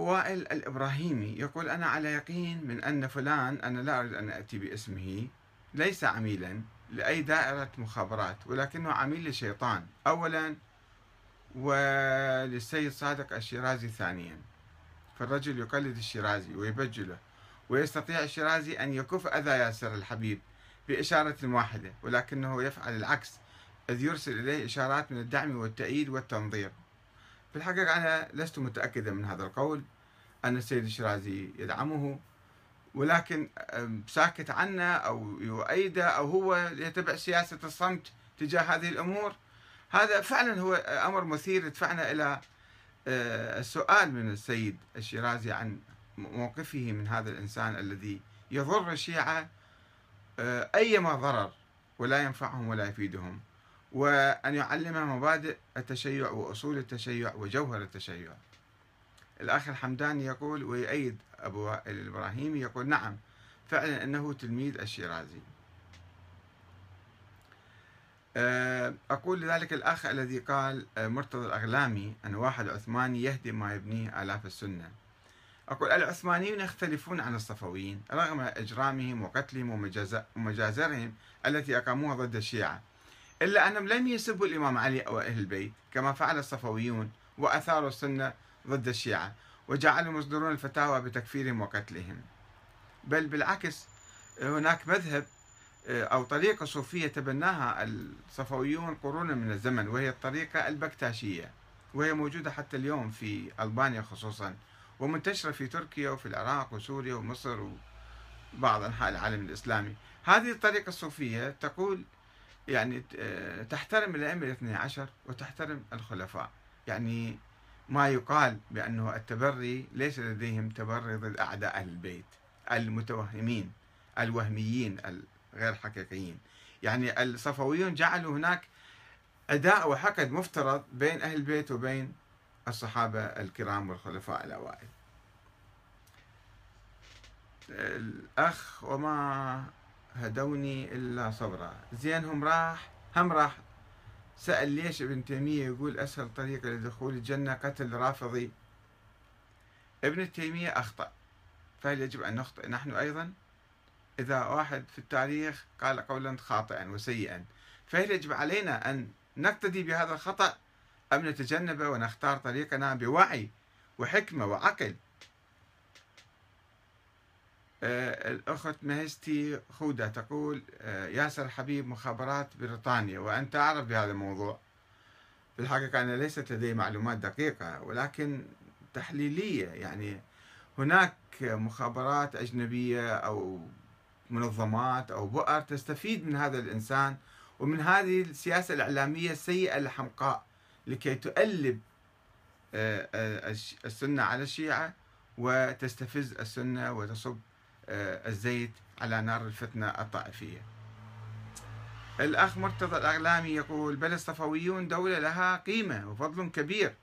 أبو وائل الإبراهيمي يقول أنا على يقين من أن فلان أنا لا أريد أن أتي باسمه ليس عميلا لأي دائرة مخابرات ولكنه عميل للشيطان أولا وللسيد صادق الشيرازي ثانيا. فالرجل يقلد الشيرازي ويبجله ويستطيع الشيرازي أن يكف أذى ياسر الحبيب بإشارة واحدة ولكنه يفعل العكس إذ يرسل إليه إشارات من الدعم والتأييد والتنظير. في الحقيقة أنا لست متأكدا من هذا القول. أن السيد الشيرازي يدعمه ولكن ساكت عنه أو يؤيده أو هو يتبع سياسة الصمت تجاه هذه الأمور. هذا فعلا هو أمر مثير. يدفعنا إلى آه، السؤال من السيد الشيرازي عن موقفه من هذا الإنسان الذي يضر الشيعة. آه، أيما ضرر ولا ينفعهم ولا يفيدهم. وأن يعلمهم مبادئ التشيع وأصول التشيع وجوهر التشيع. الأخ الحمداني يقول ويؤيد أبو وائل الإبراهيمي يقول نعم فعلا أنه تلميذ الشيرازي. آه، أقول لذلك الأخ الذي قال آه، مرتضى الأغلامي أن واحد عثماني يهدم ما يبنيه آلاف السنة. أقول العثمانيون يختلفون عن الصفويين رغم إجرامهم وقتلهم ومجازرهم التي أقاموها ضد الشيعة. إلا أنهم لم يسبوا الإمام علي أو أهل البيت كما فعل الصفويون وأثاروا السنة ضد الشيعة وجعلهم يصدرون الفتاوى بتكفيرهم وقتلهم. بل بالعكس هناك مذهب آه، أو طريقة صوفية تبناها الصفويون قرونا من الزمن وهي الطريقة البكتاشية وهي موجودة حتى اليوم في ألبانيا خصوصا ومنتشرة في تركيا وفي العراق وسوريا ومصر وبعض أنحاء العالم الإسلامي. هذه الطريقة الصوفية تقول يعني آه، تحترم الأئمة الاثني عشر وتحترم الخلفاء. يعني ما يقال بأنه التبري ليس لديهم تبري ضد أعداء أهل البيت المتوهمين الوهميين الغير حقيقيين. يعني الصفويون جعلوا هناك أداء وحقد مفترض بين أهل البيت وبين الصحابة الكرام والخلفاء الأوائل. الأخ وما هدوني إلا صبرا. زين هم راح؟ هم راح. سأل ليش ابن تيمية يقول أسهل طريقة لدخول الجنة قتل رافضي؟ ابن تيمية أخطأ فهل يجب أن نخطئ نحن أيضا؟ إذا واحد في التاريخ قال قولا خاطئا وسيئا فهل يجب علينا أن نقتدي بهذا الخطأ أم نتجنبه ونختار طريقنا بوعي وحكمة وعقل؟ الأخت مهستي خودة تقول آه، ياسر حبيب مخابرات بريطانيا وأنت تعرف بهذا الموضوع. في الحقيقة أنا ليست لدي معلومات دقيقة ولكن تحليلية يعني هناك مخابرات أجنبية أو منظمات أو بؤر تستفيد من هذا الإنسان ومن هذه السياسة الإعلامية السيئة الحمقاء لكي تؤلب آه، السنة على الشيعة وتستفز السنة وتصب آه، الزيت على نار الفتنة الطائفية. الأخ مرتضى الأغلامي يقول بل الصفويون دولة لها قيمة وفضل كبير.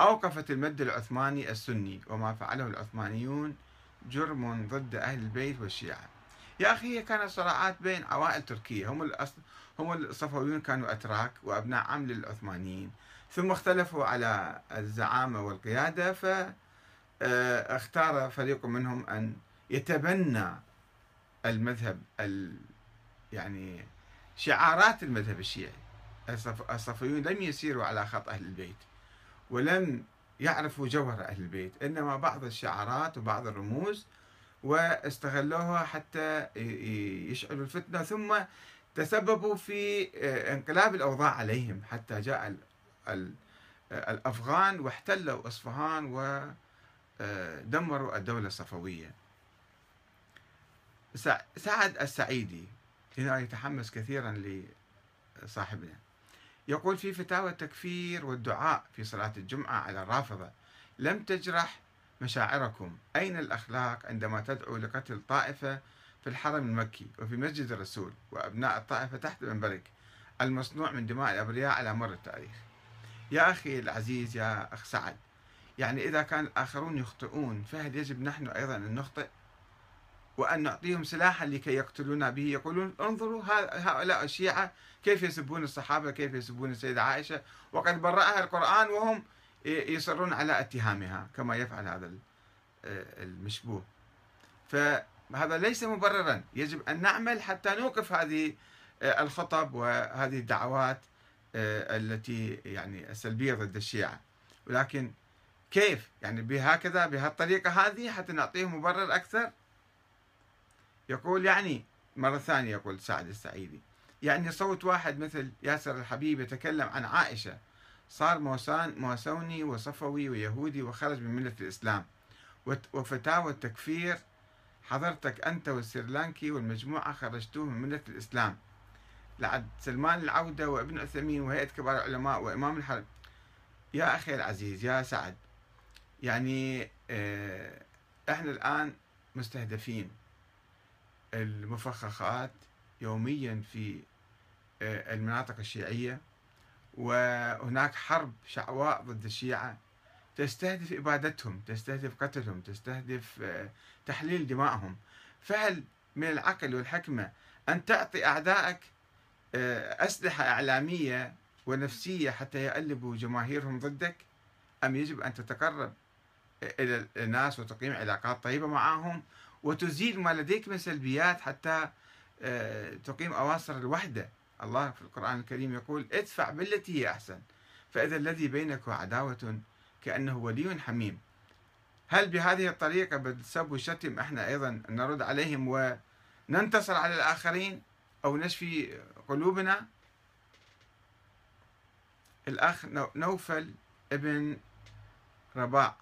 أوقفت المد العثماني السني وما فعله العثمانيون جرم ضد أهل البيت والشيعة. يا أخي هي كانت صراعات بين عوائل تركية. هم الأصل هم الصفويون كانوا أتراك وأبناء عم للعثمانيين. ثم اختلفوا على الزعامة والقيادة فاختار فريق منهم أن يتبنى المذهب ال يعني شعارات المذهب الشيعي. الصفويون لم يسيروا على خط أهل البيت ولم يعرفوا جوهر أهل البيت إنما بعض الشعارات وبعض الرموز واستغلوها حتى يشعلوا الفتنة ثم تسببوا في انقلاب الأوضاع عليهم حتى جاء الأفغان واحتلوا إصفهان ودمروا الدولة الصفوية. سعد السعيدي هنا يتحمس كثيرا لصاحبنا. يقول في فتاوى التكفير والدعاء في صلاة الجمعة على الرافضة لم تجرح مشاعركم. أين الأخلاق عندما تدعو لقتل طائفة في الحرم المكي وفي مسجد الرسول وأبناء الطائفة تحت منبرك المصنوع من دماء الأبرياء على مر التاريخ؟ يا أخي العزيز يا أخ سعد يعني إذا كان الآخرون يخطئون فهل يجب نحن أيضا أن نخطئ؟ وأن نعطيهم سلاحا لكي يقتلونا به. يقولون انظروا هؤلاء الشيعة كيف يسبون الصحابة كيف يسبون السيدة عائشة. وقد برأها القرآن وهم يصرون على اتهامها كما يفعل هذا المشبوه. فهذا ليس مبررا. يجب أن نعمل حتى نوقف هذه الخطب وهذه الدعوات التي يعني السلبية ضد الشيعة. ولكن كيف؟ يعني بهكذا بهالطريقة هذه حتى نعطيهم مبرر أكثر. يقول يعني مرة ثانية يقول سعد السعيدي يعني صوت واحد مثل ياسر الحبيب يتكلم عن عائشة. صار موسان موسوني وصفوي ويهودي وخرج من ملة الإسلام. وفتاوى التكفير حضرتك أنت والسريلانكي والمجموعة خرجتوه من ملة الإسلام. لعد سلمان العودة وابن عثيمين وهيئة كبار العلماء وإمام الحرب. يا أخي العزيز يا سعد يعني آه، إحنا الآن مستهدفين. المفخخات يوميا في آه، المناطق الشيعية وهناك حرب شعواء ضد الشيعة. تستهدف إبادتهم تستهدف قتلهم تستهدف آه، تحليل دمائهم. فهل من العقل والحكمة أن تعطي أعدائك آه، أسلحة إعلامية ونفسية حتى يألبوا جماهيرهم ضدك؟ أم يجب أن تتقرب إلى الناس وتقيم علاقات طيبة معهم وتزيل ما لديك من سلبيات حتى آه، تقيم أواصر الوحدة. الله في القرآن الكريم يقول ادفع بالتي هي أحسن. فإذا الذي بينك عداوة كأنه ولي حميم. هل بهذه الطريقة بالسب والشتم إحنا أيضا نرد عليهم وننتصر على الآخرين أو نشفي قلوبنا؟ الأخ نوفل ابن رباع.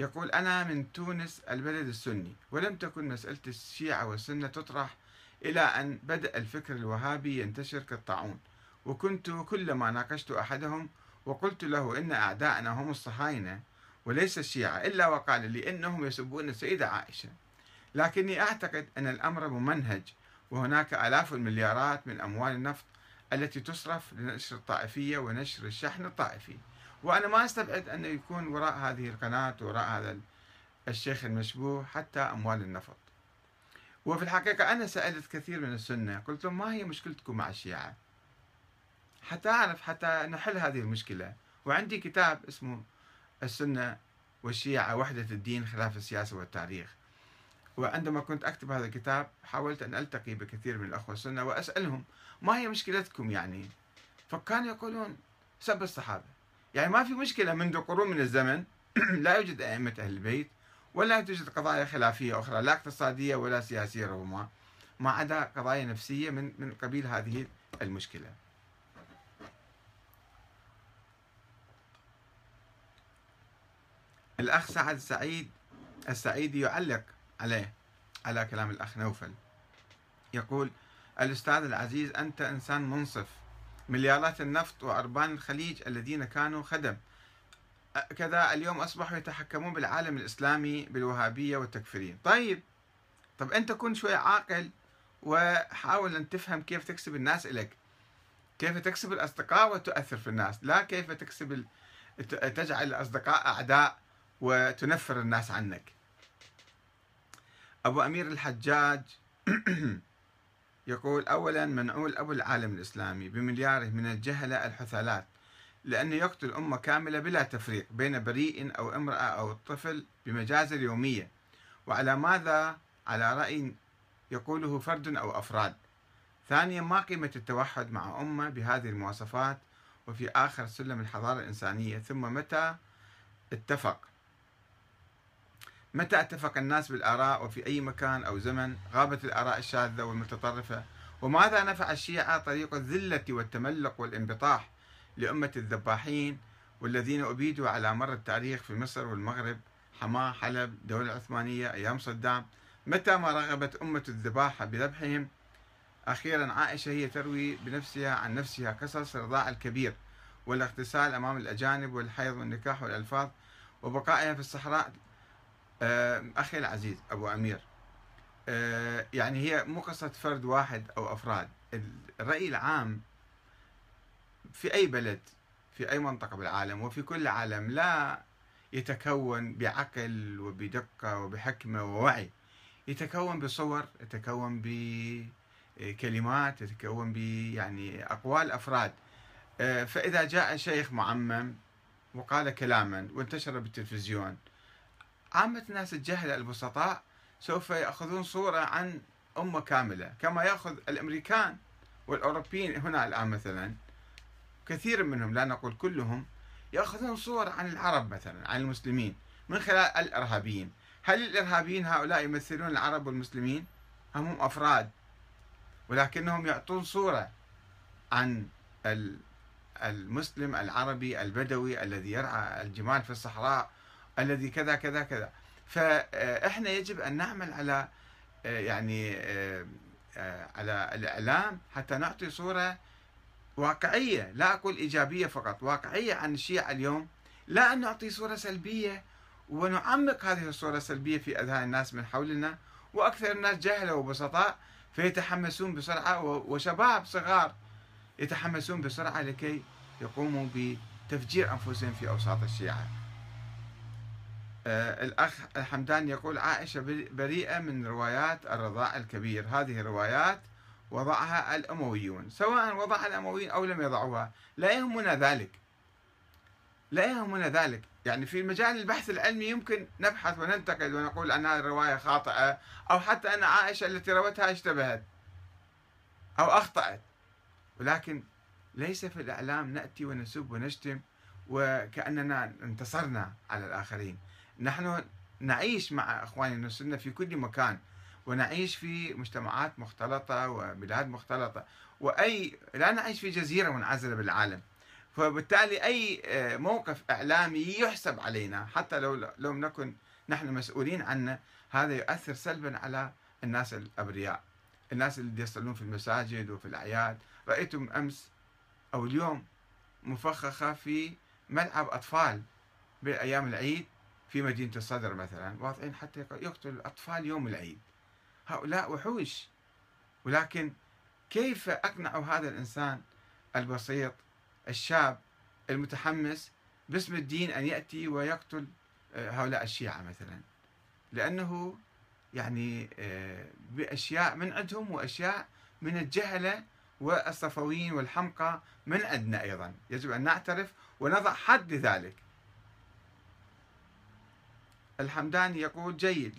يقول أنا من تونس البلد السني ولم تكن مسألة الشيعة والسنة تطرح إلى أن بدأ الفكر الوهابي ينتشر كالطاعون. وكنت كلما ناقشت أحدهم وقلت له إن أعداءنا هم الصهاينة وليس الشيعة إلا وقال لي إنهم يسبون السيدة عائشة. لكني أعتقد أن الأمر ممنهج وهناك آلاف المليارات من أموال النفط التي تصرف لنشر الطائفية ونشر الشحن الطائفي. وأنا ما أستبعد أن يكون وراء هذه القناة وراء هذا الشيخ المشبوه حتى أموال النفط. وفي الحقيقة أنا سألت كثير من السنة قلت لهم ما هي مشكلتكم مع الشيعة؟ حتى أعرف حتى نحل هذه المشكلة. وعندي كتاب اسمه السنة والشيعة وحدة الدين خلاف السياسة والتاريخ. وعندما كنت أكتب هذا الكتاب حاولت أن ألتقي بكثير من الأخوة السنة وأسألهم ما هي مشكلتكم يعني؟ فكانوا يقولون سب الصحابة. يعني ما في مشكلة منذ قرون من الزمن لا يوجد أئمة أهل البيت ولا توجد قضايا خلافية أخرى لا اقتصادية ولا سياسية ربما ما عدا قضايا نفسية من من قبيل هذه المشكلة. الأخ سعد السعيد السعيدي يعلق عليه على كلام الأخ نوفل. يقول الأستاذ العزيز أنت إنسان منصف مليارات النفط وأربان الخليج الذين كانوا خدم. كذا اليوم أصبحوا يتحكمون بالعالم الإسلامي بالوهابية والتكفيرية. طيب طب أنت كن شوي عاقل وحاول أن تفهم كيف تكسب الناس إليك. كيف تكسب الأصدقاء وتؤثر في الناس. لا كيف تكسب تجعل الأصدقاء أعداء وتنفر الناس عنك. أبو أمير الحجاج يقول أولا منعول أبو العالم الإسلامي بملياره من الجهلة الحثالات لأنه يقتل أمة كاملة بلا تفريق بين بريء أو امرأة أو طفل بمجازر يومية وعلى ماذا؟ على رأي يقوله فرد أو أفراد. ثانيا ما قيمة التوحد مع أمة بهذه المواصفات؟ وفي آخر سلم الحضارة الإنسانية. ثم متى اتفق؟ متى اتفق الناس بالآراء وفي أي مكان أو زمن غابت الآراء الشاذة والمتطرفة؟ وماذا نفع الشيعة طريق الذلة والتملق والانبطاح لأمة الذباحين والذين أبيدوا على مر التاريخ في مصر والمغرب؟ حماة حلب الدولة العثمانية أيام صدام. متى ما رغبت أمة الذباحة بذبحهم؟ أخيرا عائشة هي تروي بنفسها عن نفسها قصص الرضاع الكبير والاغتسال أمام الأجانب والحيض والنكاح والألفاظ وبقائها في الصحراء أخي العزيز أبو أمير يعني هي مو قصة فرد واحد أو أفراد. الرأي العام في أي بلد في أي منطقة بالعالم وفي كل العالم لا يتكون بعقل وبدقة وبحكمة ووعي. يتكون بصور يتكون بكلمات يتكون يعني أقوال أفراد. فإذا جاء شيخ معمم وقال كلاما وانتشر بالتلفزيون عامة الناس الجهلة البسطاء سوف يأخذون صورة عن أمة كاملة كما يأخذ الأمريكان والأوروبيين هنا الآن مثلا كثير منهم لا نقول كلهم يأخذون صور عن العرب مثلا عن المسلمين من خلال الإرهابيين. هل الإرهابيين هؤلاء يمثلون العرب والمسلمين؟ هم أفراد ولكنهم يعطون صورة عن المسلم العربي البدوي الذي يرعى الجمال في الصحراء الذي كذا كذا كذا. فإحنا يجب أن نعمل على يعني على الإعلام حتى نعطي صورة واقعية لا أقول إيجابية فقط واقعية عن الشيعة اليوم. لا أن نعطي صورة سلبية ونعمق هذه الصورة السلبية في أذهان الناس من حولنا. وأكثر الناس جهلة وبسطاء فيتحمسون بسرعة وشباب صغار يتحمسون بسرعة لكي يقوموا بتفجير أنفسهم في أوساط الشيعة. آه، الأخ الحمدان يقول عائشة بريئة من روايات الرضاع الكبير. هذه الروايات وضعها الأمويون. سواء وضعها الأمويين أو لم يضعوها لا يهمنا ذلك. لا يهمنا ذلك. يعني في مجال البحث العلمي يمكن نبحث وننتقد ونقول أن هذه الرواية خاطئة أو حتى أن عائشة التي روتها اشتبهت أو أخطأت. ولكن ليس في الإعلام نأتي ونسب ونشتم وكأننا انتصرنا على الآخرين. نحن نعيش مع اخواننا السنة في كل مكان ونعيش في مجتمعات مختلطة وبلاد مختلطة وأي لا نعيش في جزيرة منعزلة بالعالم. فبالتالي أي آه، موقف إعلامي يحسب علينا حتى لو لو نكن نحن مسؤولين عنه هذا يؤثر سلبا على الناس الأبرياء. الناس اللي يصلون في المساجد وفي الأعياد. رايتم أمس أو اليوم مفخخة في ملعب أطفال بأيام العيد. في مدينة الصدر مثلا واضعين حتى يقتل الأطفال يوم العيد. هؤلاء وحوش. ولكن كيف أقنع هذا الإنسان البسيط الشاب المتحمس باسم الدين أن يأتي ويقتل آه، هؤلاء الشيعة مثلا؟ لأنه يعني آه، بأشياء من عندهم وأشياء من الجهلة والصفويين والحمقى من عندنا أيضا. يجب أن نعترف ونضع حد لذلك. الحمداني يقول جيد.